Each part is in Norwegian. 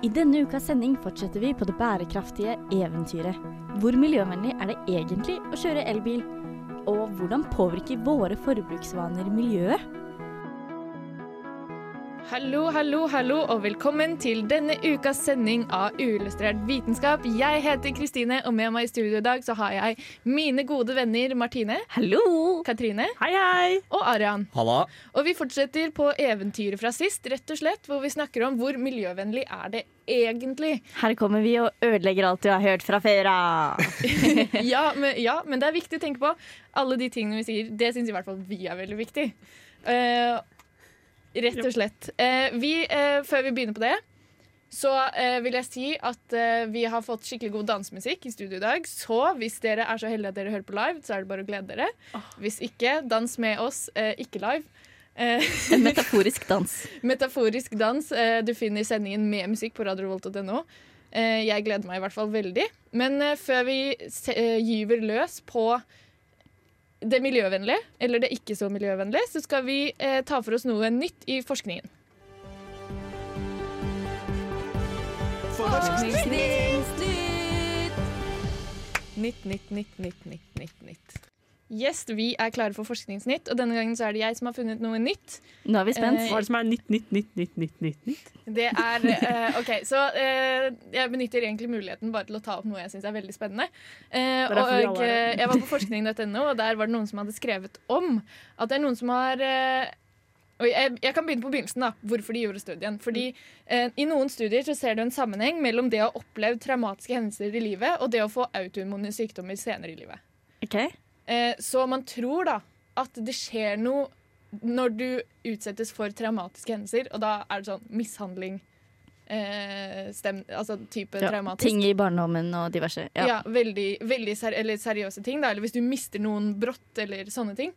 I denne ukas sending fortsetter vi på det bærekraftige eventyret. Hvor miljøvennlig er det egentlig å kjøre elbil? Og hvordan påvirker våre forbruksvaner miljøet? Hallo, hallo, hallo, og velkommen til denne ukas sending av Uillustrert vitenskap. Jeg heter Kristine, og med meg i studio i dag så har jeg mine gode venner Martine, Hallo! Katrine Hei, hei. og Arian. Halla! Og vi fortsetter på eventyret fra sist, rett og slett, hvor vi snakker om hvor miljøvennlig er det egentlig. Her kommer vi og ødelegger alt du har hørt fra før av. Ja men, ja, men det er viktig å tenke på. Alle de tingene vi sier, det syns i hvert fall vi er veldig viktig. Eh, rett og slett. Eh, vi, eh, før vi begynner på det, så eh, vil jeg si at eh, vi har fått skikkelig god dansemusikk i studio i dag. Så hvis dere er så heldige at dere hører på live, så er det bare å glede dere. Hvis ikke, dans med oss, eh, ikke live. Eh, En metaforisk dans. Metaforisk dans. Eh, du finner sendingen med musikk på radiorevolt.no. Eh, jeg gleder meg i hvert fall veldig. Men eh, før vi se, eh, gyver løs på det miljøvennlige, eller det ikke så miljøvennlige, så skal vi eh, ta for oss noe nytt i forskningen. Nytt, nytt, nytt, nytt, nytt, nytt, nytt. Yes, vi er klare for Forskningsnytt, og denne gangen så er det jeg som har funnet noe nytt. Nå er vi spent. Eh, Hva er det som er nytt, nytt, nytt, nytt, nytt, nytt? nytt? Det er eh, OK, så eh, jeg benytter egentlig muligheten bare til å ta opp noe jeg syns er veldig spennende. Eh, er og eh, jeg var på forskning.no, og der var det noen som hadde skrevet om at det er noen som har eh, og jeg, jeg kan begynne på begynnelsen, da, hvorfor de gjorde studien. Fordi eh, I noen studier så ser du en sammenheng mellom det å ha opplevd traumatiske hendelser i livet og det å få autoimmune sykdommer senere i livet. Ok. Eh, så man tror da at det skjer noe når du utsettes for traumatiske hendelser, og da er det sånn mishandling eh, stem, Altså type Ja, traumatisk. ting i barndommen og diverse. Ja, Ja. veldig, veldig ser eller seriøse ting. Da. Eller hvis du mister noen brått eller sånne ting.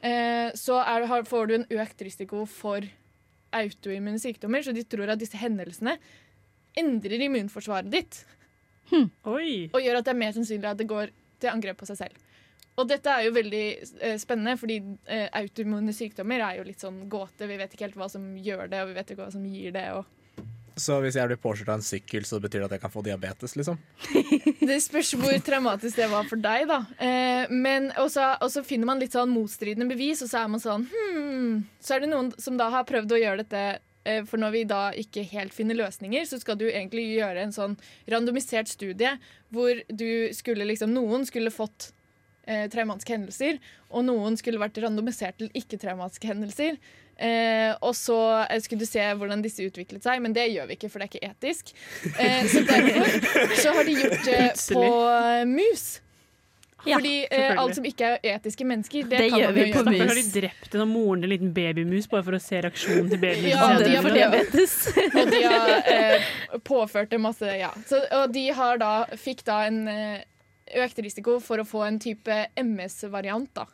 Eh, så er, har, får du en økt risiko for autoimmune sykdommer, så de tror at disse hendelsene endrer immunforsvaret ditt. Oi. Og gjør at det er mer sannsynlig at det går til angrep på seg selv. Og dette er jo veldig eh, spennende, fordi eh, autoimmune sykdommer er jo litt sånn gåte. Vi vet ikke helt hva som gjør det, og vi vet ikke hva som gir det. Så hvis jeg blir påkjørt av en sykkel, så betyr det at jeg kan få diabetes, liksom? det spørs hvor traumatisk det var for deg, da. Eh, men og så finner man litt sånn motstridende bevis, og så er man sånn hmm. Så er det noen som da har prøvd å gjøre dette eh, for når vi da ikke helt finner løsninger, så skal du egentlig gjøre en sånn randomisert studie hvor du skulle liksom Noen skulle fått eh, traumatiske hendelser, og noen skulle vært randomisert til ikke-traumatiske hendelser. Eh, og så eh, skulle du se hvordan disse utviklet seg, men det gjør vi ikke, for det er ikke etisk. Eh, så derfor så har de gjort det på eh, mus. Ja, Fordi eh, alt som ikke er etiske mennesker, det, Det kan gjør vi på gjøre. mus. Derfor har de drept en av moren til en liten babymus bare for å se reaksjonen til babymusen. Ja, Og de har diabetes. Og de har eh, påført det masse Ja. Så, og de har da, fikk da en eh, økt risiko for å få en type MS-variant, da.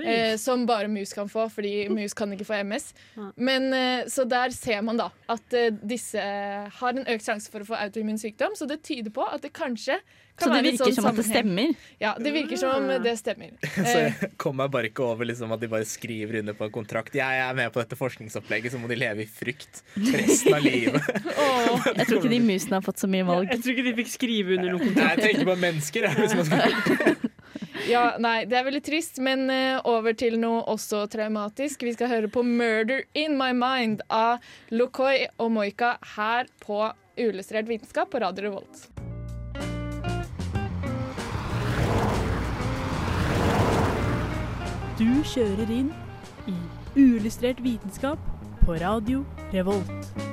Eh, som bare mus kan få, fordi mus kan ikke få MS. Men, eh, så der ser man da at eh, disse har en økt sjanse for å få autoimmun sykdom, så det tyder på at det kanskje kan Så det virker sånn som at det stemmer. Ja, det virker som det stemmer. Så Eh, jeg kom meg bare ikke over liksom, at de bare skriver under på en kontrakt. Jeg er med på dette forskningsopplegget, så må de leve i frykt resten av livet. oh. Jeg tror ikke de musene har fått så mye valg. Jeg tror ikke de fikk skrive under noen kontrakt. Nei, jeg tenker på mennesker. jeg, Hvis man skal... Ja, nei, det er veldig trist, men eh, over til noe også traumatisk. Vi skal høre på 'Murder In My Mind' av Lokoi og Moika her på Uillustrert vitenskap på Radio Revolt. Du kjører inn i uillustrert vitenskap på radio Revolt.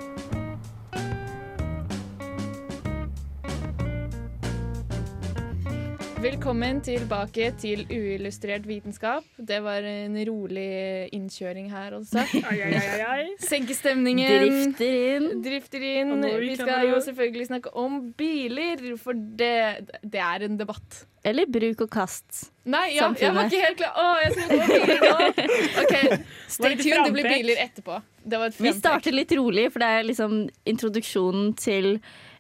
Velkommen tilbake til uillustrert vitenskap. Det var en rolig innkjøring her ai. Senke stemningen. Drifter inn. Drifter inn. Vi skal jo selvfølgelig snakke om biler, for det, det er en debatt. Eller bruk og kast. Nei, ja, jeg var ikke helt klar. Å, jeg skal gå biler nå. OK, stay tuned. Det blir biler etterpå. Det var et Vi starter litt rolig, for det er liksom introduksjonen til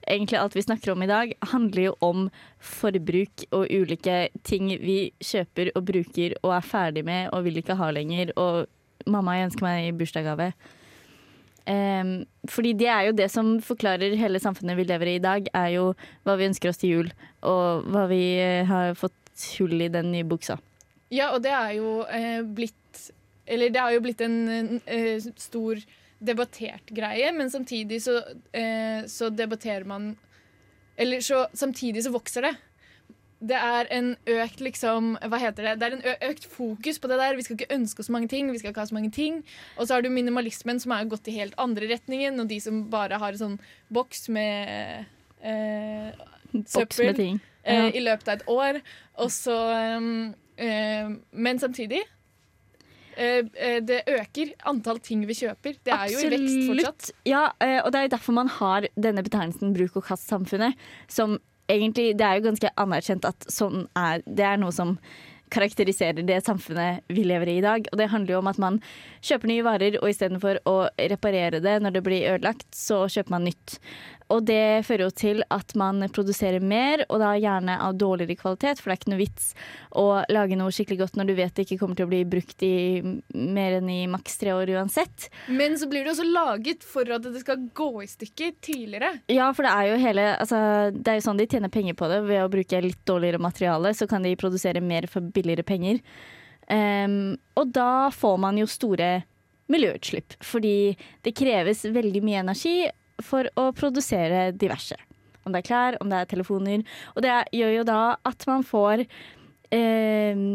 egentlig alt vi snakker om i dag, handler jo om forbruk og ulike ting vi kjøper og bruker og er ferdig med og vil ikke ha lenger. Og mamma, ønsker meg i bursdagsgave. Um, fordi det er jo det som forklarer hele samfunnet vi lever i i dag, er jo hva vi ønsker oss til jul, og hva vi eh, har fått hull i den nye buksa. Ja, og det er jo eh, blitt Eller det har jo blitt en eh, stor debattert greie, men samtidig så, eh, så debatterer man Eller så samtidig så vokser det. Det er en økt liksom Hva heter det? Det er en økt fokus på det der. Vi skal ikke ønske oss mange ting, vi skal ikke ha så mange ting. Og så har du minimalismen som har gått i helt andre retningen, og de som bare har en sånn boks med eh, Søppel. med ting. eh, Ja. i løpet av et år. Og så eh, Men samtidig Det øker antall ting vi kjøper. Det er jo i vekst fortsatt. Ja, eh, og det er jo derfor man har denne betegnelsen bruk og kast-samfunnet. Som egentlig Det er jo ganske anerkjent at sånn er Det er noe som karakteriserer det samfunnet vi lever i i dag. Og det handler jo om at man kjøper nye varer, og istedenfor å reparere det når det blir ødelagt, så kjøper man nytt. Og det fører jo til at man produserer mer, og da gjerne av dårligere kvalitet, for det er ikke noe vits å lage noe skikkelig godt når du vet det ikke kommer til å bli brukt i mer enn i maks tre år uansett. Men så blir det også laget for at det skal gå i stykker tidligere. Ja, for det er jo hele altså, Det er jo sånn de tjener penger på det. Ved å bruke litt dårligere materiale, så kan de produsere mer for billigere penger. Um, og da får man jo store miljøutslipp. Fordi det kreves veldig mye energi for å produsere diverse. Om det er klær, om det er telefoner. Og det gjør jo da at man får eh,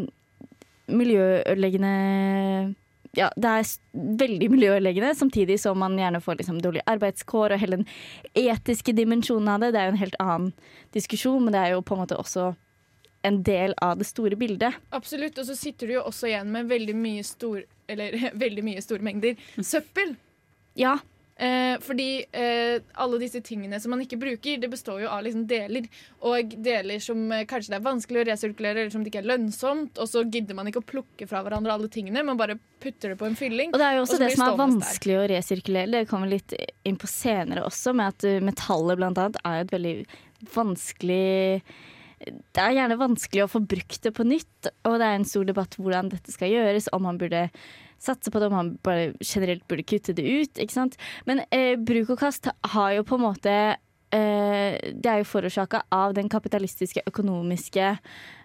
miljøødeleggende ja, det er veldig miljøødeleggende, samtidig som man gjerne får liksom dårlige arbeidskår og hele den etiske dimensjonen av det. Det er jo en helt annen diskusjon, men det er jo på en måte også en del av det store bildet. Absolutt. Og så sitter du jo også igjen med veldig mye stor Eller veldig mye store mengder søppel. Ja, Eh, fordi eh, alle disse tingene som man ikke bruker, det består jo av liksom deler. Og deler som eh, kanskje det er vanskelig å resirkulere, eller som det ikke er lønnsomt. Og så gidder man ikke å plukke fra hverandre alle tingene, man bare putter det på en fylling. Og det er jo også så det som er vanskelig der. å resirkulere. Det kommer litt inn på senere også, med at uh, metallet blant annet er et veldig vanskelig Det er gjerne vanskelig å få brukt det på nytt, og det er en stor debatt hvordan dette skal gjøres, om man burde satse på det, om man bare generelt burde kutte det ut. Ikke sant? Men eh, bruk og kast har jo på en måte eh, Det er jo forårsaka av den kapitalistiske økonomiske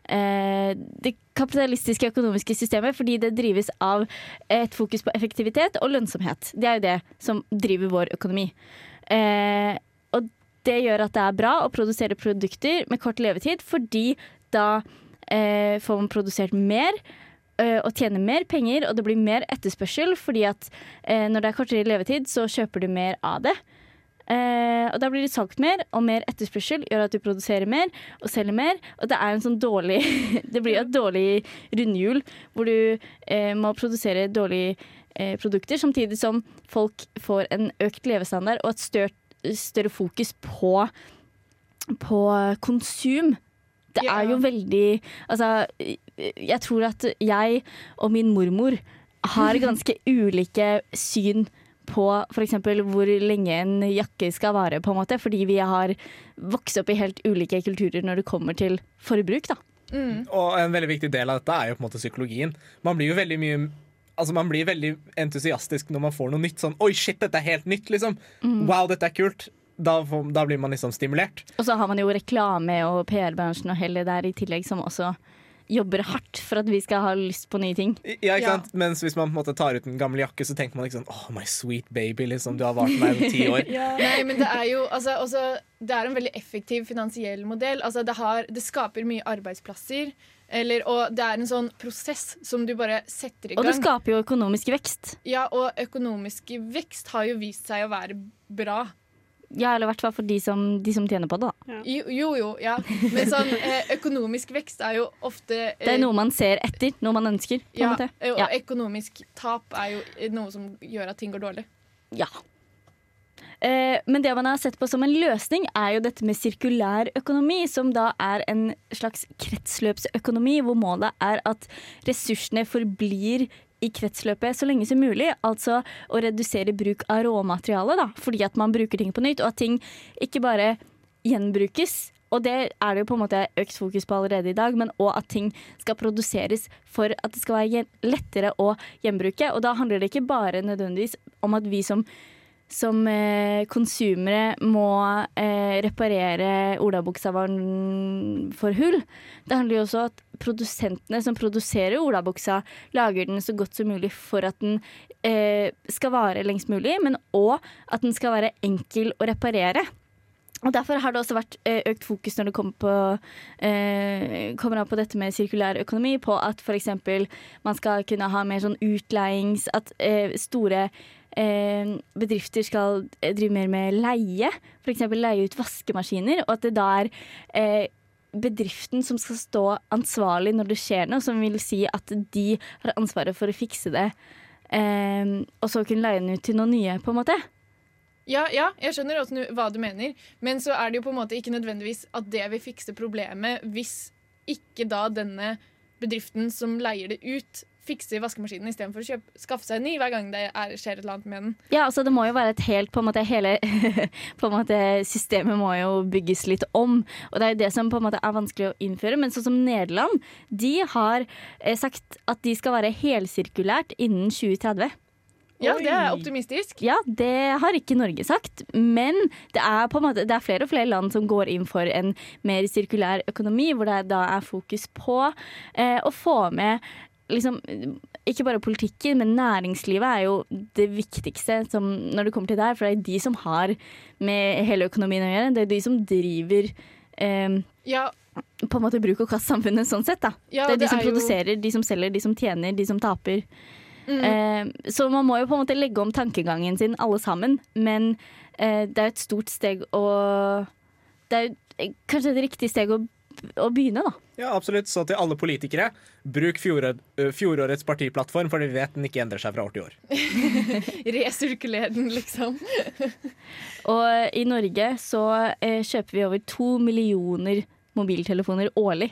eh, det kapitalistiske økonomiske systemet fordi det drives av et fokus på effektivitet og lønnsomhet. Det er jo det som driver vår økonomi. Eh, og det gjør at det er bra å produsere produkter med kort levetid, fordi da eh, får man produsert mer og tjener mer penger, og det blir mer etterspørsel, fordi at eh, når det er kortere levetid, så kjøper du mer av det. Eh, og da blir det solgt mer, og mer etterspørsel gjør at du produserer mer og selger mer. Og det er en sånn dårlig Det blir et dårlig rundhjul hvor du eh, må produsere dårlige eh, produkter, samtidig som folk får en økt levestandard og et større, større fokus på, på konsum. Det er jo veldig Altså, jeg tror at jeg og min mormor har ganske ulike syn på f.eks. hvor lenge en jakke skal vare, på en måte, fordi vi har vokst opp i helt ulike kulturer når det kommer til forbruk. da. Mm. Og en veldig viktig del av dette er jo på en måte psykologien. Man blir jo veldig mye Altså Man blir veldig entusiastisk når man får noe nytt. Sånn 'oi, shit, dette er helt nytt', liksom. Wow, dette er kult. Da, får, da blir man liksom stimulert. Og så har man jo reklame og PR-bransjen og hele der i tillegg, som også jobber hardt for at vi skal ha lyst på nye ting. Ja, ikke Ja. sant? Mens hvis man på en måte tar ut en gammel jakke, så tenker man ikke sånn 'oh, my sweet baby', liksom. Du har vart meg i ti år. Nei, men det er jo altså, også, Det er en veldig effektiv finansiell modell. Altså, det, har, det skaper mye arbeidsplasser. Eller, og det er en sånn prosess som du bare setter i gang. Og det skaper jo økonomisk vekst. Ja, og økonomisk vekst har jo vist seg å være bra. Ja, eller i hvert fall for de som, de som tjener på det. da. Ja. Jo, jo, ja. Men sånn eh, økonomisk vekst er jo ofte eh, Det er noe man ser etter, noe man ønsker. på ja. Ja, og Ja. økonomisk tap er jo eh, noe som gjør at ting går dårlig. Ja. Eh, men det man har sett på som en løsning, er jo dette med sirkulær økonomi, som da er en slags kretsløpsøkonomi, hvor målet er at ressursene forblir i kretsløpet så lenge som mulig. Altså å redusere bruk av råmateriale, da, fordi at man bruker ting på nytt, og at ting ikke bare gjenbrukes. Og det er det jo på en måte økt fokus på allerede i dag, men òg at ting skal produseres for at det skal være lettere å gjenbruke. Og da handler det ikke bare nødvendigvis om at vi som som eh, konsumere må eh, reparere olabuksa for hull. Det handler jo også om at produsentene som produserer olabuksa, lager den så godt som mulig for at den eh, skal vare lengst mulig, men òg at den skal være enkel å reparere. Og Derfor har det også vært eh, økt fokus når det kommer, på, eh, kommer an på dette med sirkulær økonomi, på at f.eks. man skal kunne ha mer sånn utleiings... At eh, store bedrifter skal eh, drive mer med leie. F.eks. leie ut vaskemaskiner. Og at det da er eh, bedriften som skal stå ansvarlig når det skjer noe, som vil si at de har ansvaret for å fikse det. um, og så kunne leie den ut til noen nye, på en måte. Ja, ja, jeg skjønner også hva du mener, men så er det jo på en måte ikke nødvendigvis at det vil fikse problemet hvis ikke da denne bedriften som leier det ut, fikser vaskemaskinen istedenfor å kjøpe, skaffe seg en ny hver gang det er, skjer et eller annet med den. Ja, altså det må jo være et helt på en måte Hele på en måte, systemet må jo bygges litt om. Og det er jo det som på en måte er vanskelig å innføre. Men sånn som Nederland, de har eh, sagt at de skal være helsirkulært innen 2030. Ja, det er optimistisk. Ja, det har ikke Norge sagt, men det er, på en måte, det er flere og flere land som går inn for en mer sirkulær økonomi, hvor det da er fokus på eh, å få med liksom, ikke bare politikken, men næringslivet er jo det viktigste som, når det kommer til det her, for det er de som har med hele økonomien å gjøre. Det er de som driver eh, Ja, på en måte bruk og kast-samfunnet sånn sett. da. ja det er de som er produserer, de som selger, de som tjener, de som taper. Mm. Eh, så man må jo på en måte legge om tankegangen sin alle sammen, men eh, det er et stort steg å Det er jo eh, kanskje et riktig steg å, å begynne, da. Ja, absolutt. Så til alle politikere, bruk fjorå- fjorårets partiplattform, for vi vet den ikke endrer seg fra år til år. Resirkuler den, liksom. Og i Norge så eh, kjøper vi over to millioner mobiltelefoner årlig.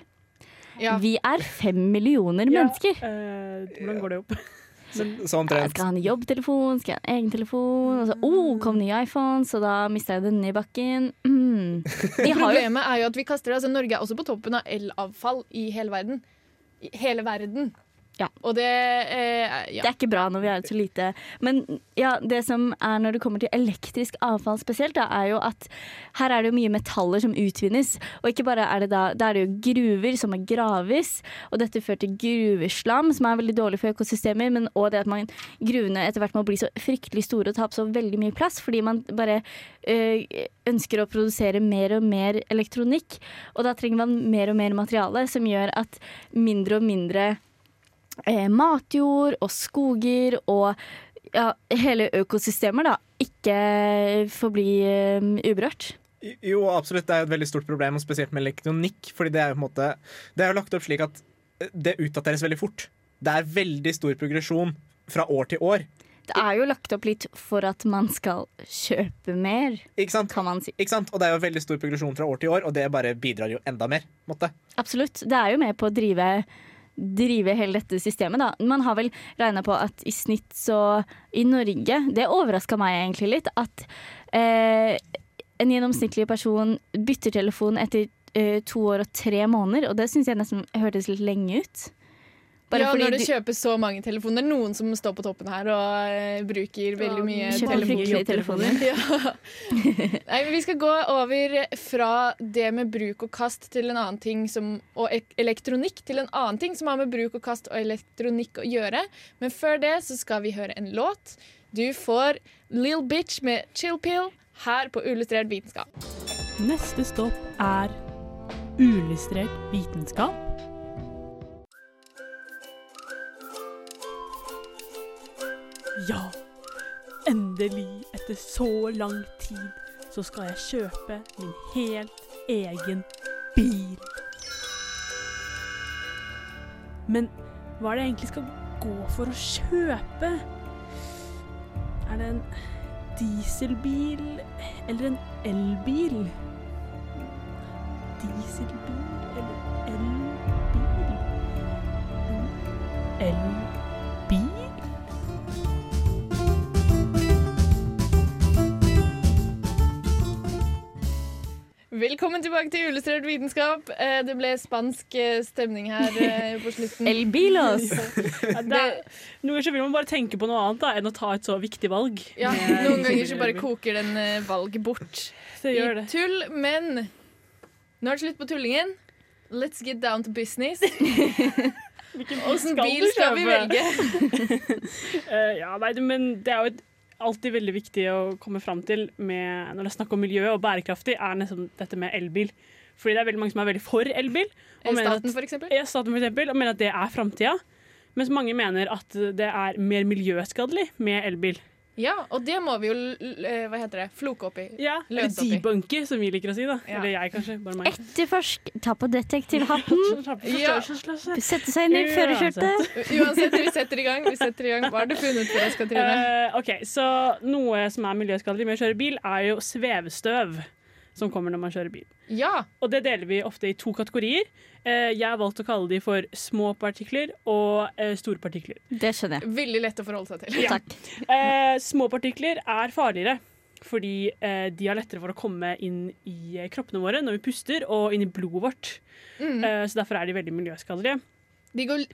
Ja. Vi er fem millioner Ja. mennesker. Eh, hvordan går det opp? Så sånn omtrent. skal ha en jobbtelefon, skal jeg ha en egen telefon. Og så oh, kom ny iPhone, så da mista jeg denne i bakken. Mm. Jo Problemet er jo at vi kaster det. Altså, Norge er også på toppen av elavfall i hele verden. I hele verden. Ja. Og det eh, ja. Det er ikke bra når vi er så lite. Men ja, det som er når det kommer til elektrisk avfall spesielt, da, er jo at her er det jo mye metaller som utvinnes. Og ikke bare er det da, da er det jo gruver som må graves, og dette fører til gruveslam, som er veldig dårlig for økosystemer, men òg det at man, gruvene etter hvert må bli så fryktelig store og ta opp så veldig mye plass, fordi man bare øh, ønsker å produsere mer og mer elektronikk. Og da trenger man mer og mer materiale, som gjør at mindre og mindre eh, matjord og skoger og ja, hele økosystemer da, ikke får bli eh, uberørt. Jo, absolutt. Det er jo et veldig stort problem, og spesielt med elektronikk. Fordi det er jo på en måte Det er jo lagt opp slik at eh, det utdateres veldig fort. Det er veldig stor progresjon fra år til år. Det er jo lagt opp litt for at man skal kjøpe mer, kan man si. Ikke sant? Og det er jo veldig stor progresjon fra år til år, og det bare bidrar jo enda mer. på Måte. Absolutt. Det er jo med på å drive, drive hele dette systemet, da. Man har vel regna på at i snitt så i Norge Det overraska meg egentlig litt at eh, en gjennomsnittlig person bytter telefon etter eh, to år og tre måneder, og det syns jeg nesten hørtes litt lenge ut. Bare ja, fordi når du du- kjøper så mange telefoner. Noen som står på toppen her og uh, bruker veldig mye telefoner. telefoner. Ja. Nei, men vi skal gå over fra det med bruk og kast til en annen ting som, og elektronikk til en annen ting som har med bruk og kast og elektronikk å gjøre. Men før det så skal vi høre en låt. Du får Lill Bitch med Chill Pill her på Ullustrert vitenskap. Neste stopp er uillustrert vitenskap. Ja, endelig, etter så lang tid, så skal jeg kjøpe min helt egen bil. Men hva er det jeg egentlig skal gå for å kjøpe? Er det en dieselbil eller en elbil? Dieselbil eller elbil? En elbil? Velkommen tilbake til Illustrert vitenskap. Eh, Det ble spansk eh, stemning her eh, på slutten. Elbilos! Ja, er, noen ganger vil man bare tenke på noe annet da, enn å ta et så viktig valg. Ja, noen ganger så bare koker den valget bort Det i gjør det. tull. Men nå er det slutt på tullingen. Let's get down to business. Hvilken bil skal bil skal vi velge? uh, ja, nei, men det er jo et, alltid veldig viktig å komme fram til med, når det er snakk om miljø og bærekraftig, er nesten dette med elbil. Fordi det er veldig mange som er veldig for elbil. Og Staten, at, for eksempel. ja, staten for eksempel, og mener at det er framtida. Mens mange mener at det er mer miljøskadelig med elbil. Ja, og det må vi jo eh, Hva heter det? Floke opp i. Ja, Eller debunke, som vi liker å si. da Ja. Eller jeg, kanskje. Bare meg. Etterforsk, ta på detektivhatten, Ja. sette seg inn i førerskjørtet. Uansett, vi setter i gang. Vi setter i gang. Hva har du funnet for oss, Katrine? Uh, ok, så Noe som er miljøskadelig med å kjøre bil, er jo svevestøv som kommer når man kjører bil. Ja. Og det deler vi ofte i to kategorier. Eh, jeg har valgt å kalle de for små partikler og eh, store partikler. Det skjønner jeg. Veldig lett å forholde seg til. Ja. Takk. Eh, små partikler er farligere. Fordi eh, de har lettere for å komme inn i kroppene våre når vi puster, og inn i blodet vårt. Mm. Eh, så derfor er de veldig miljøskadelige. De går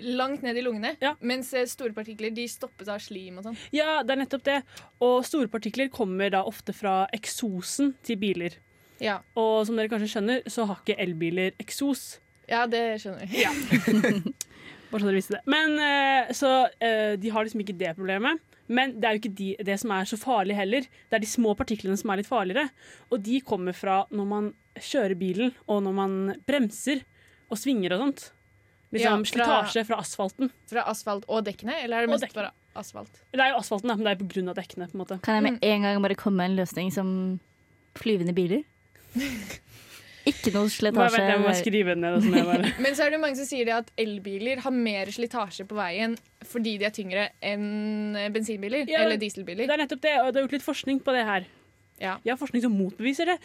langt ned i lungene, Ja. mens eh, store partikler de stoppes av slim og sånn. Ja, det er nettopp det. Og store partikler kommer da ofte fra eksosen til biler. Ja. Og som dere kanskje skjønner, så har ikke elbiler eksos. ja, det skjønner jeg. Bare så dere visste det. Men eh, Så eh, de har liksom ikke det problemet. Men det er jo ikke de, det som er så farlig heller. Det er de små partiklene som er litt farligere. Og de kommer fra når man kjører bilen, og når man bremser og svinger og sånt. Liksom Ja, fra- slitasje fra asfalten. Fra asfalt og dekkene, eller er det mest dekkene. bare asfalt? Det er jo asfalten, men det er på grunn av dekkene. på en måte. Kan jeg med en gang bare komme med en løsning som flyvende biler? Ikke noe slitasje. vent, jeg må skrive det ned. og sånn. jeg bare... Men så er det mange som sier det at elbiler har mer slitasje på veien fordi de er tyngre enn bensinbiler Ja, eller dieselbiler. Det er nettopp det, og det er gjort litt forskning på det her. Ja. Jeg har forskning som motbeviser det.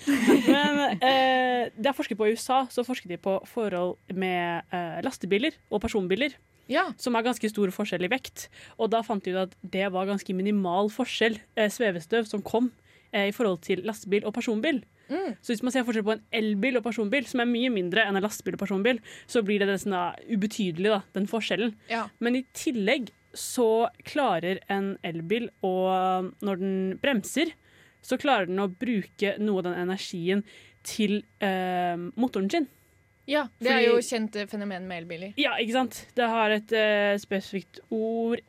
Men eh, det er forsket på i USA, så forsket de på forhold med eh, lastebiler og personbiler. Ja. Som er ganske stor forskjell i vekt. Og da fant de ut at det var ganske minimal forskjell, eh, svevestøv, som kom eh, i forhold til lastebil og personbil. Mm. Så hvis man ser forskjell på en elbil og personbil, som er mye mindre enn en lastebil og personbil, så blir det nesten da ubetydelig, da, den forskjellen. ja. Men i tillegg så klarer en elbil å Når den bremser, så klarer den å bruke noe av den energien til eh, motoren sin. ja. Det er jo kjent fenomen med elbiler. Ja, ikke sant? Det har et eh, spesifikt ord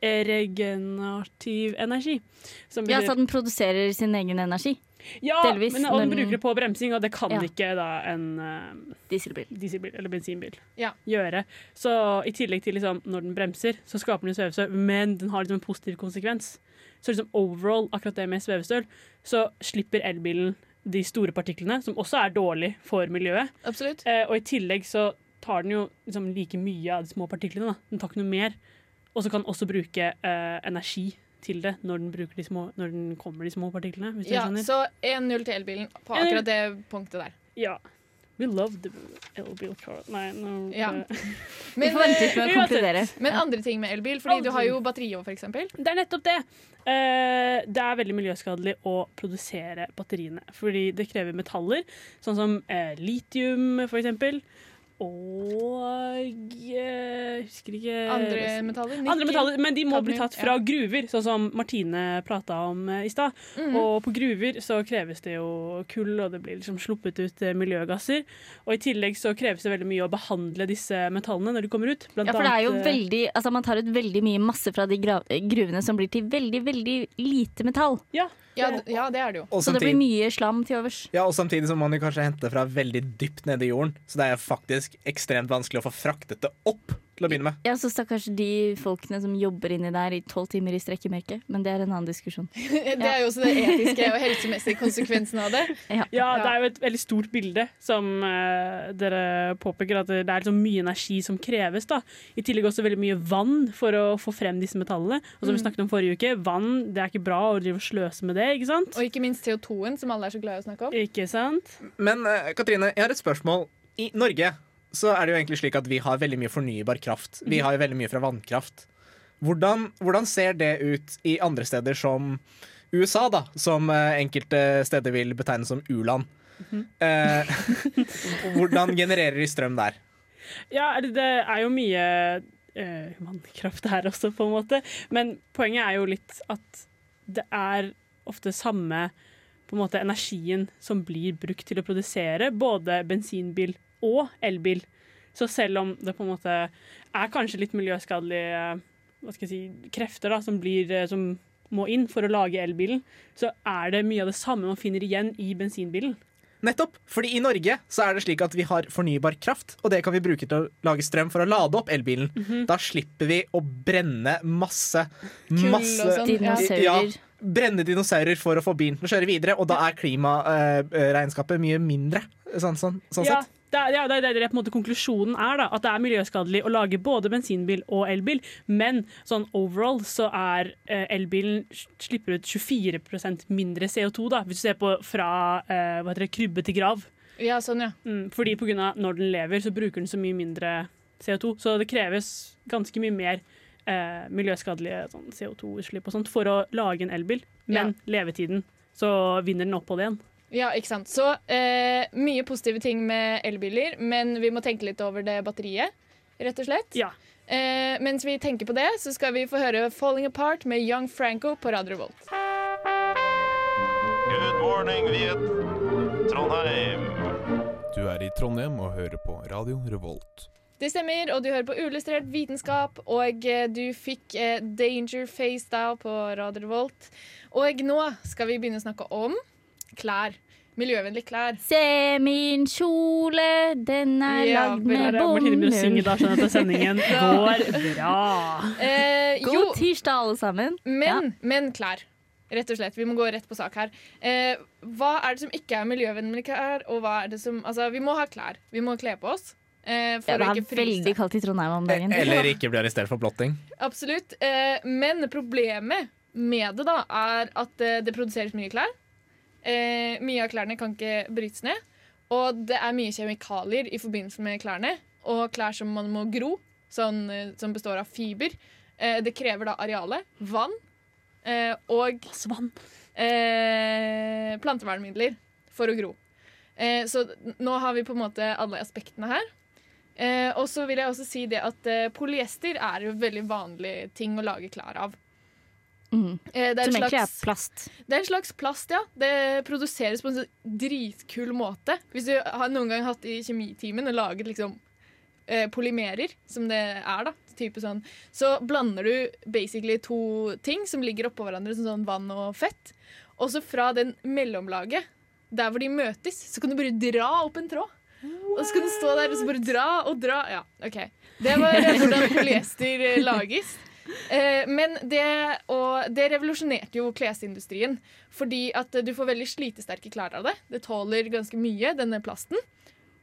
regenerativ energi. Som Ja, så den produserer sin egen energi. ja, delvis, men, og den bruker det på bremsing, og det kan Ja. ikke da en uh, Dieselbil. dieselbil eller bensinbil Ja. gjøre. Så i tillegg til liksom, når den bremser, så skaper den svevestøv, men den har liksom en positiv konsekvens. Så liksom overall, akkurat det med svevestøv, så slipper elbilen de store partiklene, som også er dårlig for miljøet. Absolutt. Eh, og i tillegg så tar den jo liksom like mye av de små partiklene. Da. Den tar ikke noe mer. Og så kan den også bruke eh, energi til det når den, de små, når den kommer de små partiklene. Ja, så 1-0 til elbilen på akkurat det punktet der. Ja. We love the elbil car. Nei, nå Ja. Vi Men, får vente litt eh, men andre ting med elbil, fordi du har jo batteri òg, for eksempel. Det er nettopp det. Uh, det er veldig miljøskadelig å produsere batteriene. Fordi det krever metaller, sånn som uh, litium for eksempel. Og jeg husker ikke Andre metaller. Andre metaller, Men de må bli tatt fra gruver, sånn som Martine prata om eh, i stad. Mm. Og på gruver så kreves det jo kull, og det blir liksom sluppet ut eh, miljøgasser. Og i tillegg så kreves det veldig mye å behandle disse metallene når de kommer ut. Blant Ja, for det er jo eh, veldig Altså Man tar ut veldig mye masse fra de gruvene som blir til veldig, veldig lite metall. Ja, Ja, ja, det er det jo. Og Så det blir samtidig, mye slam til overs. ja, og samtidig så må man jo kanskje hente fra veldig dypt nede i jorden. Så det er faktisk ekstremt vanskelig å få fraktet det opp til å begynne med. Ja, så stakkars de folkene som jobber inni der i tolv timer i strekk i mørket. Men det er en annen diskusjon. Det er jo også det etiske og helsemessige konsekvensen av det. Ja, Ja. det er jo et veldig stort bilde som uh, dere påpeker, at det er liksom mye energi som kreves. da. I tillegg også veldig mye vann for å få frem disse metallene. Og som vi snakket om forrige uke, vann det er ikke bra å drive og sløse med det, ikke sant? Og ikke minst CO2-en, som alle er så glad i å snakke om. Ikke sant? Men uh, Katrine, jeg har et spørsmål. I Norge så er det jo egentlig slik at vi har veldig mye fornybar kraft. Vi har jo veldig mye fra vannkraft. Hvordan, hvordan ser det ut i andre steder som USA, da? Som eh, enkelte steder vil betegne som u-land. Eh, hvordan genererer de strøm der? Ja, det det er jo mye eh, vannkraft her også, på en måte. Men poenget er jo litt at det er ofte samme på en måte, energien som blir brukt til å produsere både bensinbil og elbil. Så selv om det på en måte er kanskje litt miljøskadelige hva skal jeg si, krefter da, som, blir, eh, som må inn for å lage elbilen, så er det mye av det samme man finner igjen i bensinbilen. Nettopp. Fordi i Norge så er det slik at vi har fornybar kraft, og det kan vi bruke til å lage strøm for å lade opp elbilen. Da slipper vi å brenne masse Kull og sånn. Dinosaurer. Ja, brenne dinosaurer for å få bilen til å kjøre videre, og da er klimaregnskapet mye mindre. Sånn, sånn, sånn ja, sett. Det er, ja, det er det på en måte konklusjonen er, da. At det er miljøskadelig å lage både bensinbil og elbil. Men sånn overall så er eh, elbilen slipper ut 24% mindre CO2, da, hvis du ser på fra eh, det, krybbe til grav. Ja, sånn, ja. Mm, fordi av når den lever, så bruker den så mye mindre CO2. Så det kreves ganske mye mer eh, miljøskadelige sånn, CO2-utslipp og sånt for å lage en elbil. Men levetiden, så vinner den opphold igjen. Ja, ikke sant. Så eh, mye positive ting med elbiler, men vi må tenke litt over det batteriet, rett og slett. Ja. Eh, mens vi tenker på det, så skal vi få høre 'Falling Apart' med Young Franco på Radio Revolt. Good morning, Viet. Trondheim. Du er i Trondheim og hører på Radio Revolt. Det stemmer, og du hører på Uillustrert vitenskap, og eh, du fikk eh, Danger Face da på Radio Revolt. Og nå skal vi begynne å snakke om klær. Miljøvennlige klær. Se min kjole, den er Ja, lagd med å synge bomull. da, skjønner jeg at sendingen går bra. Eh, jo, God tirsdag, alle sammen. men, men klær. Rett og slett. Vi må gå rett på sak her. Eh, hva er det som ikke er miljøvennlige klær? Og hva er det som Altså, vi må ha klær. Vi må kle på oss. Eh, for Ja, det å er ikke veldig kaldt i Trondheim om dagen. Eller ikke bli arrestert for blotting. Absolutt. Eh, men problemet med det da er at eh, det produseres mye klær. Eh, mye av klærne kan ikke brytes ned. Og det er mye kjemikalier i forbindelse med klærne. Og klær som man må gro, sånn, eh, som består av fiber. Eh, det krever da arealet, vann eh, og Svann. eh, plantevernmidler for å gro. Eh, så nå har vi på en måte alle aspektene her. Eh, og så vil jeg også si det at polyester er jo veldig vanlig ting å lage klær av. Mm. Eh, det, Som en egentlig er slags, plast. det er en slags plast, ja. Det produseres på en sånn dritkul måte. Hvis du har noen gang hatt i kjemitimen og laget liksom eh, polymerer, som det er, da, type sånn, så blander du basically to ting som ligger oppå hverandre, som sånn vann og fett. Og så fra den mellomlaget, der hvor de møtes, så kan du bare dra opp en tråd. Og så kan du stå der og så bare dra og dra. Ja, OK. Det var hvordan polyester eh, lages. Eh, men det, det revolusjonerte jo klesindustrien. Fordi at du får veldig slitesterke klær av det. Det tåler ganske mye, denne plasten.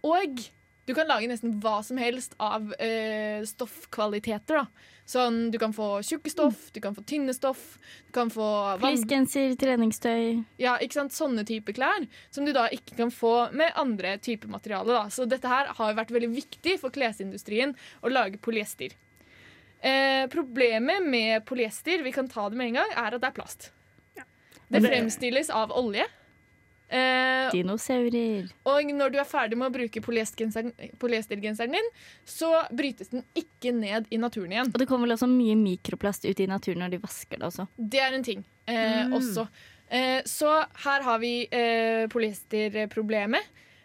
Og du kan lage nesten hva som helst av eh, stoffkvaliteter. da. Sånn, Du kan få tjukke stoff, du kan få tynne stoff, du kan få. Fleecegenser, treningstøy. Ja, ikke sant? Sånne type klær som du da ikke kan få med andre typer materiale. Da. Så dette her har jo vært veldig viktig for klesindustrien å lage polyester. Eh, problemet med polyester vi kan ta det med en gang, er at det er plast. Det det- fremstilles av olje. Eh, Dinosaurer. og når du er ferdig med å bruke polyestergenseren polyestergenseren din, så brytes den ikke ned i naturen igjen. Og det kommer vel også mye mikroplast ut i naturen når de vasker det også. Det er en ting eh, Mm. også. Eh, så her har vi eh, polyesterproblemet.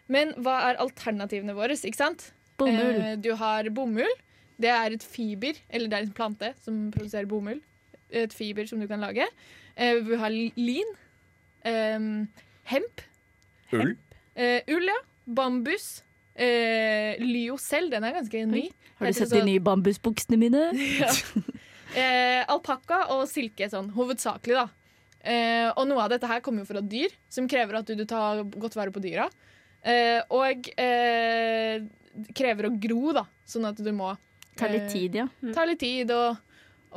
Men hva er alternativene våre? ikke sant? Bomull. Eh, du har bomull. Det er et fiber, eller det er en plante som produserer bomull. Et fiber som du kan lage. Eh, vi har lin. Eh, hemp. Ull. Eh, ull, ja. Bambus. Eh, Lyocell, den er ganske ny. Har du sett så... de nye bambusbuksene mine? ja. eh, Alpakka og silke sånn, hovedsakelig, da. Eh, og noe av dette her kommer jo fra dyr, som krever at du, du tar godt vare på dyra. Eh, og eh, krever å gro, da, sånn at du må Ta litt eh, tid, ja. Ta litt tid, og,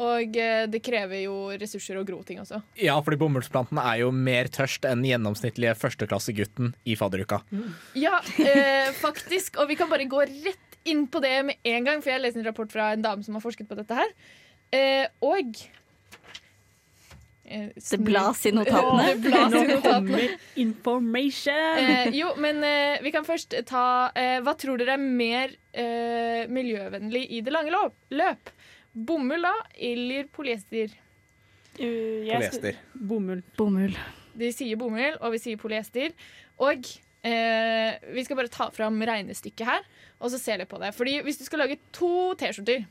og eh, det krever jo ressurser å gro ting også. Ja, fordi bomullsplanten er jo mer tørst enn gjennomsnittlige førsteklassegutten i fadderuka. Ja, eh, faktisk. Og vi kan bare gå rett inn på det med en gang, for jeg leste en rapport fra en dame som har forsket på dette her. Eh, og Det blas i notatene. Det blas i notatene. kommer information! Eh, jo, men eh, vi kan først ta eh, Hva tror dere er mer eh, miljøvennlig i det lange løp? løp? Bomull, da, eller polyester? Uh, jeg Polyester. Bomull. Bomull. De sier bomull, og vi sier polyester. Og eh, vi skal bare ta fram regnestykket her, og så se litt på det. Fordi hvis du skal lage to T-skjorter,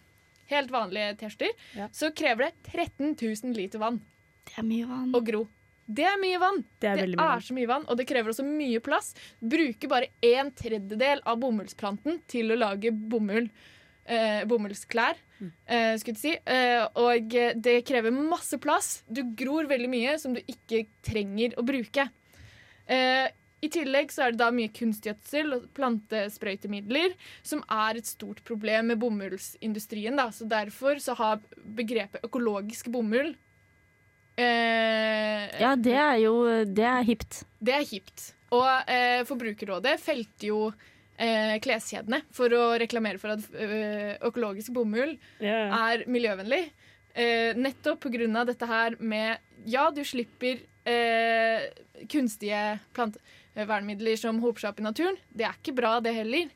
helt vanlige T-skjorter, Ja. så krever det 13 000 liter vann Det er mye vann. Og gro. Det er mye vann. Det er Det mye. er så mye vann, og det krever også mye plass. Bruker bare en tredjedel av bomullsplanten til å lage bomull. Eh, bomullsklær, eh, skulle jeg si. Eh, og det krever masse plass. Du gror veldig mye som du ikke trenger å bruke. Eh, I tillegg så er det da mye kunstgjødsel og plantesprøytemidler, som er et stort problem med bomullsindustrien. Da. Så derfor så har begrepet økologisk bomull eh, Ja, det er jo Det er hipt. det er hipt. Og eh, Forbrukerrådet felte jo eh, kleskjedene for å reklamere for at eh, økologisk bomull yeah. er miljøvennlig. Eh, nettopp pga. dette her med Ja, du slipper eh, kunstige plantevernmidler som hoper seg opp i naturen. Det er ikke bra, det heller.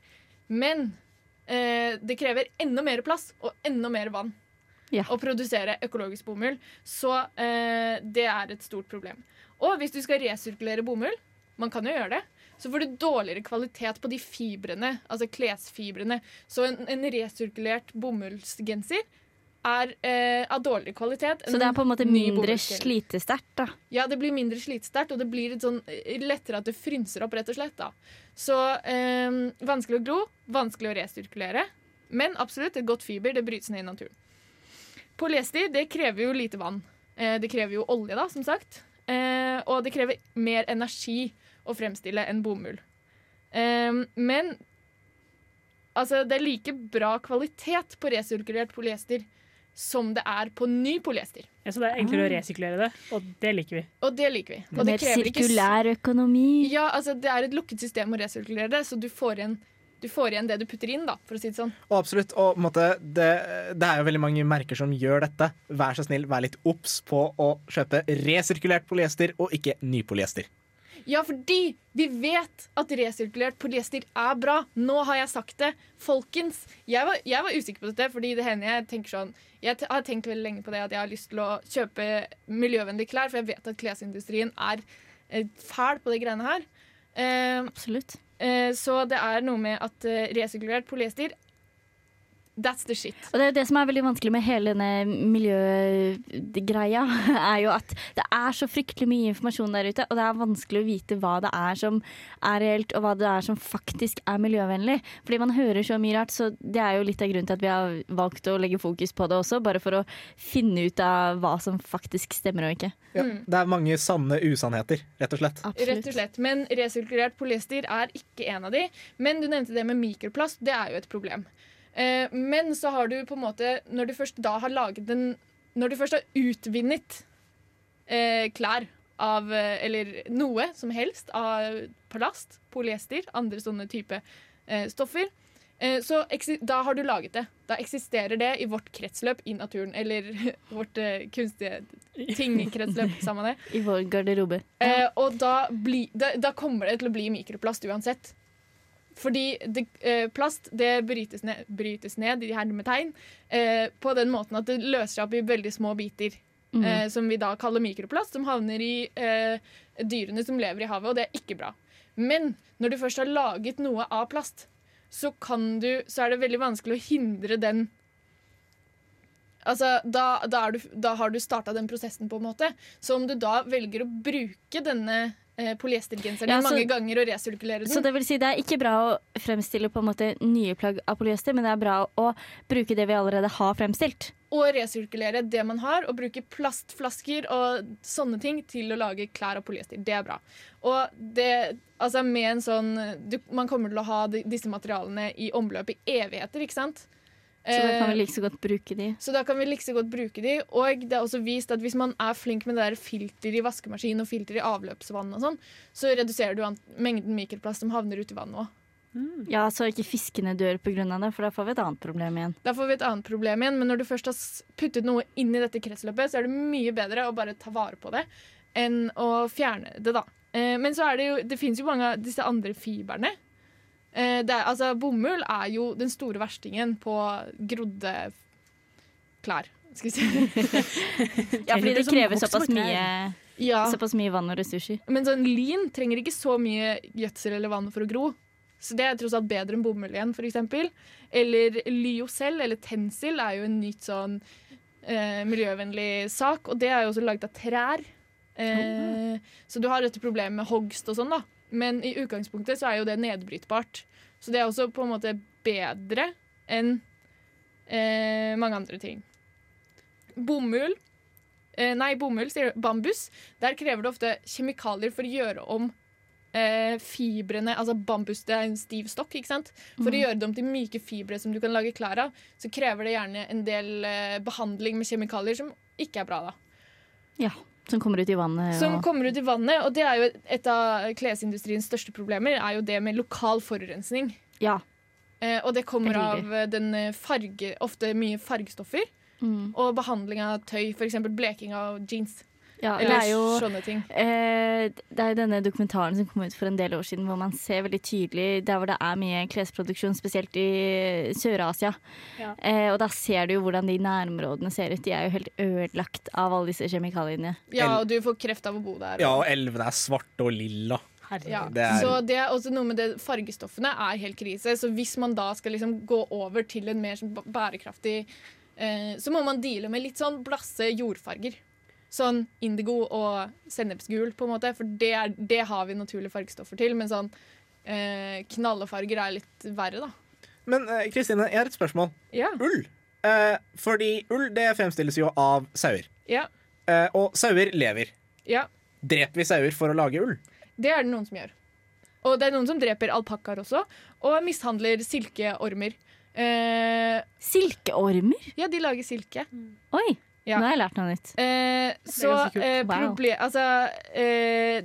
Men eh, det krever enda mer plass og enda mer vann Ja. å produsere økologisk bomull. Så eh, det er et stort problem. Og hvis du skal resirkulere bomull, man kan jo gjøre det, så får du dårligere kvalitet på de fibrene, altså klesfibrene. Så en, en resirkulert bomullsgenser er eh, av dårligere kvalitet. Så det er på en måte mindre slitesterkt, da. Ja, det blir mindre slitesterkt, og det blir sånn eh, lettere at det frynser opp, rett og slett. da. Så eh, vanskelig å gro, vanskelig å resirkulere. Men absolutt, et godt fiber det brytes ned i naturen. Polyester det krever jo lite vann. Eh, det krever jo olje, da, som sagt. Eh, og det krever mer energi å fremstille enn bomull. Eh, men altså, det er like bra kvalitet på resirkulert polyester som det er på ny polyester. Ja, så det er enklere å resirkulere det, og det liker vi. Og det liker vi. Og det krever ikke sirkulær økonomi. Ja, altså Det er et lukket system å resirkulere det, så du får igjen, du får igjen det du putter inn. da, for å si det sånn. Og absolutt, og på måte, det, det er jo veldig mange merker som gjør dette. Vær så snill, vær litt obs på å kjøpe resirkulert polyester og ikke ny polyester. Ja, fordi vi vet at resirkulert polyester er bra. Nå har jeg sagt det. Folkens, jeg var, jeg var usikker på dette, fordi det hender jeg tenker sånn Jeg har tenkt veldig lenge på det at jeg har lyst til å kjøpe miljøvennlige klær, for jeg vet at klesindustrien er eh, fæl på de greiene her. Eh, Absolutt. Eh, så det er noe med at eh, resirkulert polyester That's the shit. Og det er det som er veldig vanskelig med hele denne miljøgreia, er jo at det er så fryktelig mye informasjon der ute, og det er vanskelig å vite hva det er som er reelt, og hva det er som faktisk er miljøvennlig. Fordi man hører så mye rart, så det er jo litt av grunnen til at vi har valgt å legge fokus på det også, bare for å finne ut av hva som faktisk stemmer og ikke. Ja, Mm. Det er mange sanne usannheter, rett og slett. Rett og slett. Men resirkulert polyester er ikke en av de. Men du nevnte det med mikroplast. Det er jo et problem. Eh, men så har du på en måte Når du først da har laget en Når du først har utvinnet eh, klær av eh, Eller noe som helst av plast, polyester, andre sånne type eh, stoffer, eh, så da har du laget det. Da eksisterer det i vårt kretsløp i naturen. Eller vårt kunstige ting-kretsløp, samme det. I vår garderobe. Eh, og da, bli, da, da kommer det til å bli mikroplast uansett. Fordi det, eh, plast det brytes ned, brytes ned i hermetegn eh, på den måten at det løser seg opp i veldig små biter. Mm. Eh, som vi da kaller mikroplast, som havner i eh, dyrene som lever i havet, og det er ikke bra. Men når du først har laget noe av plast, så, kan du, så er det veldig vanskelig å hindre den Altså, da, da, du, da har du starta den prosessen, på en måte. Så om du da velger å bruke denne polyestergenseren Ja, så- mange ganger og resirkulere den. Så det vil si det er ikke bra å fremstille på en måte nye plagg av polyester, men det er bra å bruke det vi allerede har fremstilt. og resirkulere det man har, og bruke plastflasker og sånne ting til å lage klær av polyester. Det er bra. Og det, altså med en sånn du, Man kommer til å ha de, disse materialene i omløp i evigheter, ikke sant? Så da kan Eh, vi like så godt bruke de. så da kan vi like så godt bruke de. Og det er også vist at hvis man er flink med det der filter i vaskemaskin og filter i avløpsvann, og sånn, så reduserer du mengden mikroplast som havner ute i vannet òg. Ja, så ikke fiskene dør pga. det, for da får vi et annet problem igjen. Da får vi et annet problem igjen, men når du først har puttet noe inn i dette kretsløpet, så er det mye bedre å bare ta vare på det enn å fjerne det, da. Eh, men så er det jo Det fins jo mange av disse andre fiberne. Eh, det er, altså, bomull er jo den store verstingen på grodde klær. Skal vi si. Ja, fordi det krever såpass mye. Ja, såpass mye vann og ressurser. men sånn lin trenger ikke så mye gjødsel eller vann for å gro. Så det er tross alt bedre enn bomull igjen, eksempel. Eller lyocell, eller tensil, er jo en nytt sånn eh, miljøvennlig sak. Og det er jo også laget av trær. Eh, Så du har dette problemet med hogst og sånn, da. Men i utgangspunktet så er jo det nedbrytbart. Så det er også på en måte bedre enn eh, mange andre ting. Bomull eh, Nei, bomull, sier du. Bambus. Der krever det ofte kjemikalier for å gjøre om eh, fibrene Altså bambus det er en stiv stokk, ikke sant? For å gjøre det om til myke fibre som du kan lage klær av, så krever det gjerne en del eh, behandling med kjemikalier som ikke er bra, da. Ja, som kommer ut i vannet. Som kommer ut i vannet, og det er jo et av klesindustriens største problemer, er jo det med lokal forurensning. ja. Eh, og det kommer av den eh, farge, ofte mye fargestoffer, Mm. og behandling av tøy, f.eks. bleking av jeans. Ja, det Eller er jo sånne ting. Eh, det er jo denne dokumentaren som kom ut for en del år siden, hvor man ser veldig tydelig der hvor det er mye klesproduksjon, spesielt i Sør-Asia. Ja. Eh, og da ser du jo hvordan de nærområdene ser ut. De er jo helt ødelagt av alle disse kjemikaliene. Ja, og du får kreft av å bo der. Ja, og- og elvene er svarte og lilla. Ja. Det er- Så det er også noe med det fargestoffene er helt krise. Så hvis man da skal liksom gå over til en mer sånn bærekraftig eh, Så må man deale med litt sånn blasse jordfarger. Sånn indigo og sennepsgul, på en måte. For det, er, det har vi naturlige fargestoffer til. Men sånn eh, knallefarger er litt verre, da. Men eh, Kristine, jeg har et spørsmål. Ja. Ull. Eh, fordi ull det fremstilles jo av sauer. Ja. Eh, og sauer lever. ja. Dreper vi sauer for å lage ull? Det er det noen som gjør. Og det er noen som dreper alpakkaer også, og mishandler silkeormer. Eh, Silkeormer? ja, de lager silke. Oi, Ja. nå har jeg lært noe nytt. Eh, så eh, problem, Altså eh,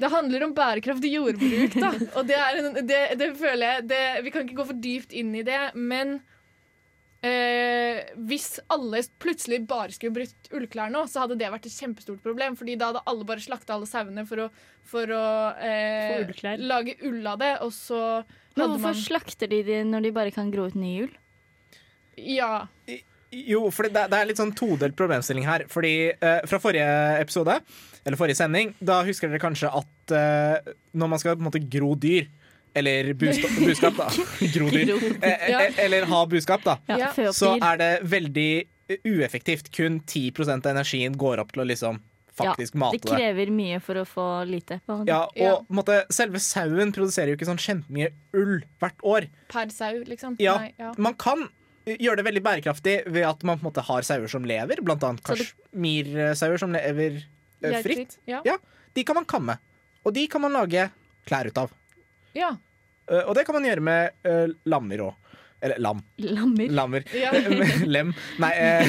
Det handler om bærekraftig jordbruk, da. Og det, er en, det, det føler jeg det, Vi kan ikke gå for dypt inn i det, men eh, hvis alle plutselig bare skulle brutt ullklær nå, så hadde det vært et kjempestort problem. Fordi da hadde alle bare slakta alle sauene for å, for å eh, lage ull av det, og så Men hvorfor man slakter de det når de bare kan gro ut ny ull? Ja. Jo, for det, det er litt sånn todelt problemstilling her. Fordi eh, fra forrige episode, eller forrige sending, da husker dere kanskje at eh, når man skal på en måte gro dyr, eller buskap, buskap, da Gro dyr. Eh, eh, eller ha buskap, da. Ja, Så er det veldig ueffektivt. Kun 10% av energien går opp til å liksom faktisk ja, mate det det. krever mye for å få lite. Ja, og Ja. på selve sauen produserer jo ikke sånn kjempemye ull hvert år. Per sau, liksom. Ja, Nei, ja. Man kan gjøre det veldig bærekraftig ved at man på en måte har sauer som lever, blant annet kasjmirsauer som lever eh, fritt. Ja. Ja. De kan man kamme, og de kan man lage klær ut av. ja. Uh, og det kan man gjøre med uh, lammer òg. Eller lam. Lammer. Lammer. Ja. lem. Nei eh,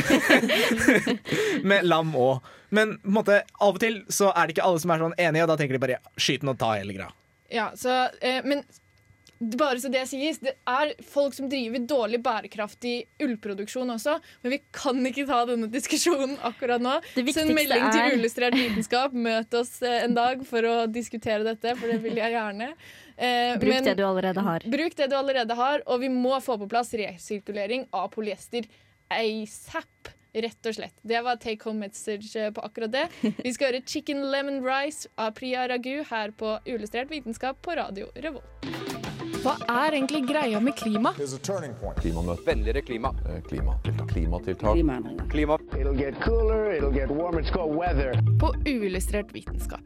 Med lam òg. Men på en måte, av og til så er det ikke alle som er sånn enige, og da tenker de bare skyt den og ta hele greia. Ja, så, eh, men bare så det sies, det er folk som driver dårlig bærekraftig ullproduksjon også, men vi kan ikke ta denne diskusjonen akkurat nå. Så en melding til Ullustrert vitenskap. Møt oss eh, en dag for å diskutere dette, for det vil jeg gjerne. Eh, Bruk men- det du allerede har. Bruk det du allerede har, og vi må få på plass resirkulering av polyester asap. Rett og slett. Det var take home message eh, på akkurat det. Vi skal høre Chicken Lemon Rice av Priya Ragu her på Uillustrert vitenskap på Radio Revolt. Hva er egentlig greia med klima? Klimamøte. Vennligere klima. Eh, Klimatiltak. Klimatiltak. Klima. It'll get cooler, it'll get warm it's called weather. På Uillustrert vitenskap.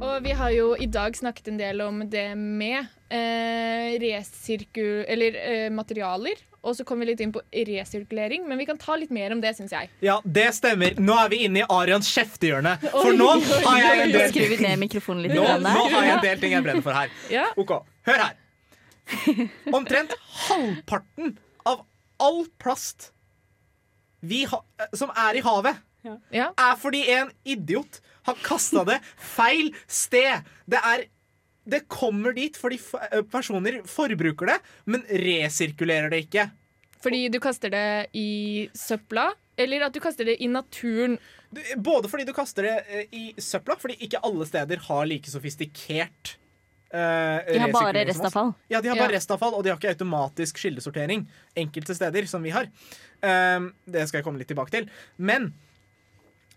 Og vi har jo i dag snakket en del om det med eh, resirku... Eller eh, materialer. Og så kom vi litt inn på resirkulering, men vi kan ta litt mer om det, syns jeg. Ja, det stemmer. Nå er vi inne i Arians kjeftehjørne. For nå har jeg en del. Nå, nå har jeg en del ting jeg brenner for her. Ja. Ok, Hør her. Omtrent halvparten av all plast vi ha, som er i havet, Ja. er fordi en idiot har kasta det feil sted. Det er det kommer dit fordi eh, personer forbruker det, men resirkulerer det ikke. Fordi du kaster det i søpla, eller at du kaster det i naturen. Både fordi du kaster det eh, i søpla, fordi ikke alle steder har like sofistikert eh, De har bare som oss. restavfall. Ja, de har bare Ja. restavfall, og de har ikke automatisk kildesortering enkelte steder, som vi har. Um, det skal jeg komme litt tilbake til. Men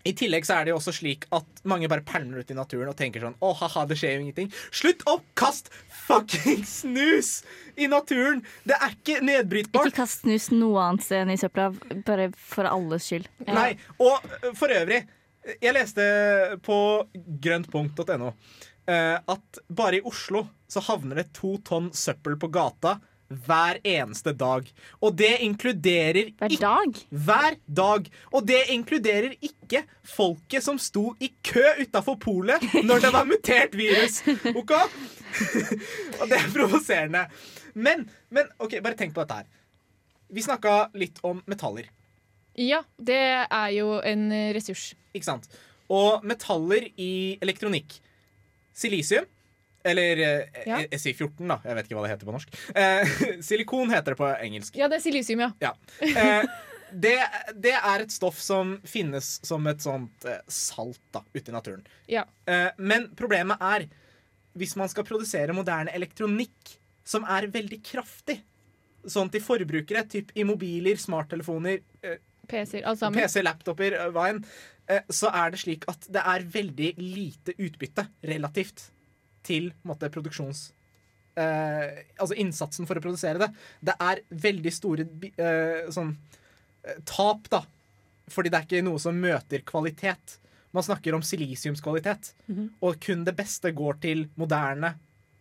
i tillegg så er det jo også slik at mange bare pælmer ut i naturen og tenker sånn Å, haha, det skjer jo ingenting. Slutt å kaste fucking snus i naturen! Det er ikke nedbrytbart. Ikke kast snus noe annet sted enn i søpla, bare for alles skyld. Nei, og for øvrig Jeg leste på grøntpunkt.no eh, at bare i Oslo så havner det to tonn søppel på gata hver eneste dag. Og det inkluderer Hver dag? Hver dag. Og det inkluderer ikke folket som sto i kø utafor polet når det var mutert virus. Ok? Og det er provoserende. Men, men OK, bare tenk på dette her. Vi snakka litt om metaller. Ja, det er jo en eh, ressurs. Ikke sant? Og metaller i elektronikk. Silisium. Eller jeg sier SI14, da. Jeg vet ikke hva det heter på norsk. Eh, silikon heter det på engelsk. Ja, det er silisium, ja. Ja. Eh, det, det er et stoff som finnes som et sånt eh, salt da, ute i naturen. ja. Eh, men problemet er hvis man skal produsere moderne elektronikk som er veldig kraftig, sånn til forbrukere, typ i mobiler, smarttelefoner, eh, PC-er. PC, laptoper, eh, hva enn, eh, så er det slik at det er veldig lite utbytte relativt til måte, produksjons... Eh, altså innsatsen for å produsere det. Det er veldig store eh, sånn eh, tap, da. Fordi det er ikke noe som møter kvalitet. Man snakker om silisiumskvalitet. Og kun det beste går til moderne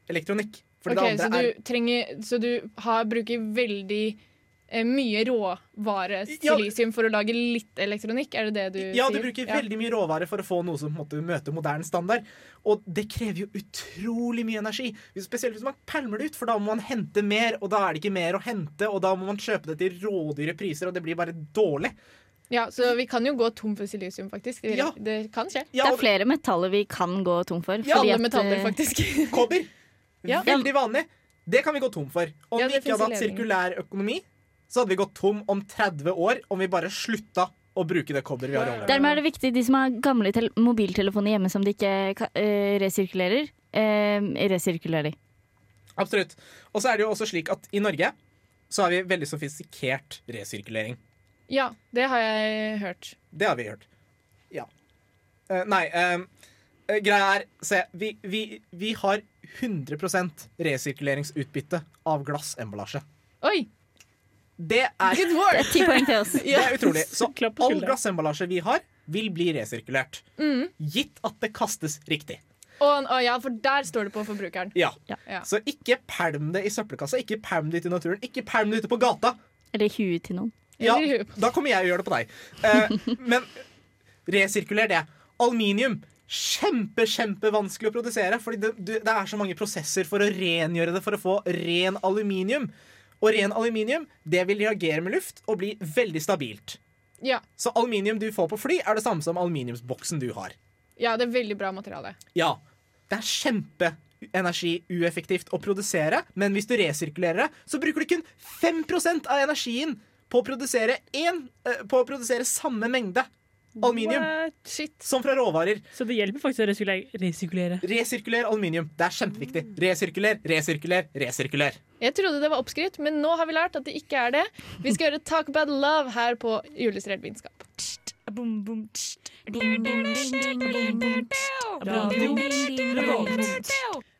elektronikk. Fordi Ok, det så du, er trenger, så du har, bruker veldig eh, mye råvare Ja. silisium for å lage litt elektronikk? Er det det du Ja, sier? du bruker veldig mye råvare for å få noe som på en måte, møter moderne standard. Og det krever jo utrolig mye energi. Spesielt hvis man pælmer det ut, for da må man hente mer, og da er det ikke mer å hente, og da må man kjøpe det til rådyre priser, og det blir bare dårlig. Ja, Så vi kan jo gå tom for silisium, faktisk. Det, Ja. det kan skje. Ja, Det er flere metaller vi kan gå tom for. Ja, alle at, metaller, eh, faktisk. kobber. Ja. Veldig vanlig. Det kan vi gå tom for. Om Ja, vi ikke hadde hatt sirkulær økonomi, så hadde vi gått tom om 30 år om vi bare slutta å bruke det kobberet vi har i olje. Dermed er det viktig de som har gamle tel mobiltelefoner hjemme som de ikke eh, resirkulerer, uh, resirkulerer. Absolutt. Og så er det jo også slik at i Norge så har vi veldig sofistikert resirkulering. Ja, det har jeg hørt. Det har vi hørt. Ja. Uh, nei, greia er Se, vi, vi, vi har 100% resirkuleringsutbytte av glassemballasje. Oi! Det er, Good Det work! er ti poeng til oss. det er utrolig. Så all glassemballasje vi har, vil bli resirkulert. Mm. Gitt at det kastes riktig. Og, og ja, for der står det på forbrukeren. Ja. Ja. Ja. Så ikke pælm det i søppelkassa, ikke pælm det ut i naturen, ikke pælm det ute på gata. Eller huet til noen. Ja, Eller i huet. da kommer jeg og gjør det på deg. Uh, men resirkuler det. Aluminium. Kjempe, kjempevanskelig å produsere. Fordi det, det er så mange prosesser for å rengjøre det for å få ren aluminium. Og ren aluminium det vil reagere med luft og bli veldig stabilt. Ja. Så aluminium du får på fly, er det samme som aluminiumsboksen du har. ja, det er veldig bra materiale. Ja, det er kjempeenergiueffektivt å produsere, men hvis du resirkulerer det, så bruker du kun 5% av energien på å produsere, en, eh, på å produsere samme mengde aluminium som fra råvarer. Så det hjelper faktisk å resirkulere. resirkulere. Resirkuler aluminium. Det er kjempeviktig. Resirkuler, resirkuler, resirkuler. Jeg trodde det var oppskrytt, men nå har vi lært at det ikke er det. Vi skal gjøre Talk About Love her på Julestrert vitenskap.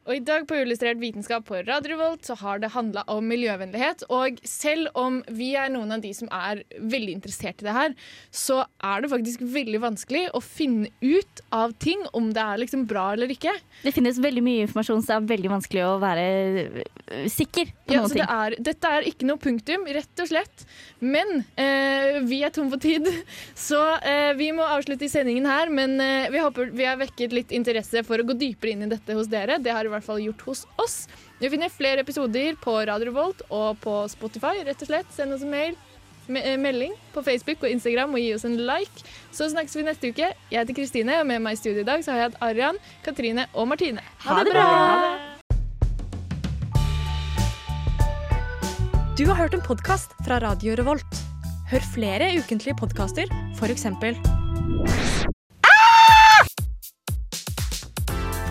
Og i dag på Illustrert vitenskap på Radio Volt så har det handla om miljøvennlighet. Og selv om vi er noen av de som er veldig interessert i det her, så er det faktisk veldig vanskelig å finne ut av ting, om det er liksom bra eller ikke. Det finnes veldig mye informasjon, så det er veldig vanskelig å være øh, sikker på Ja, noen så det ting. er, dette er ikke noe punktum, rett og slett. Men eh, vi er tom for tid, så eh, vi må avslutte i sendingen her. Men eh, vi håper vi har vekket litt interesse for å gå dypere inn i dette hos dere. Det har i hvert fall gjort hos oss. Du finner flere episoder på Radio Revolt og på Spotify. rett og slett. Send oss en mail, me eh, melding på Facebook og Instagram og gi oss en like. Så snakkes vi neste uke. Jeg heter Kristine, og med meg i studio i dag så har jeg hatt Arian, Katrine og Martine. Ha det bra! Du har hørt en podkast fra Radio Revolt. Hør flere ukentlige podkaster, f.eks.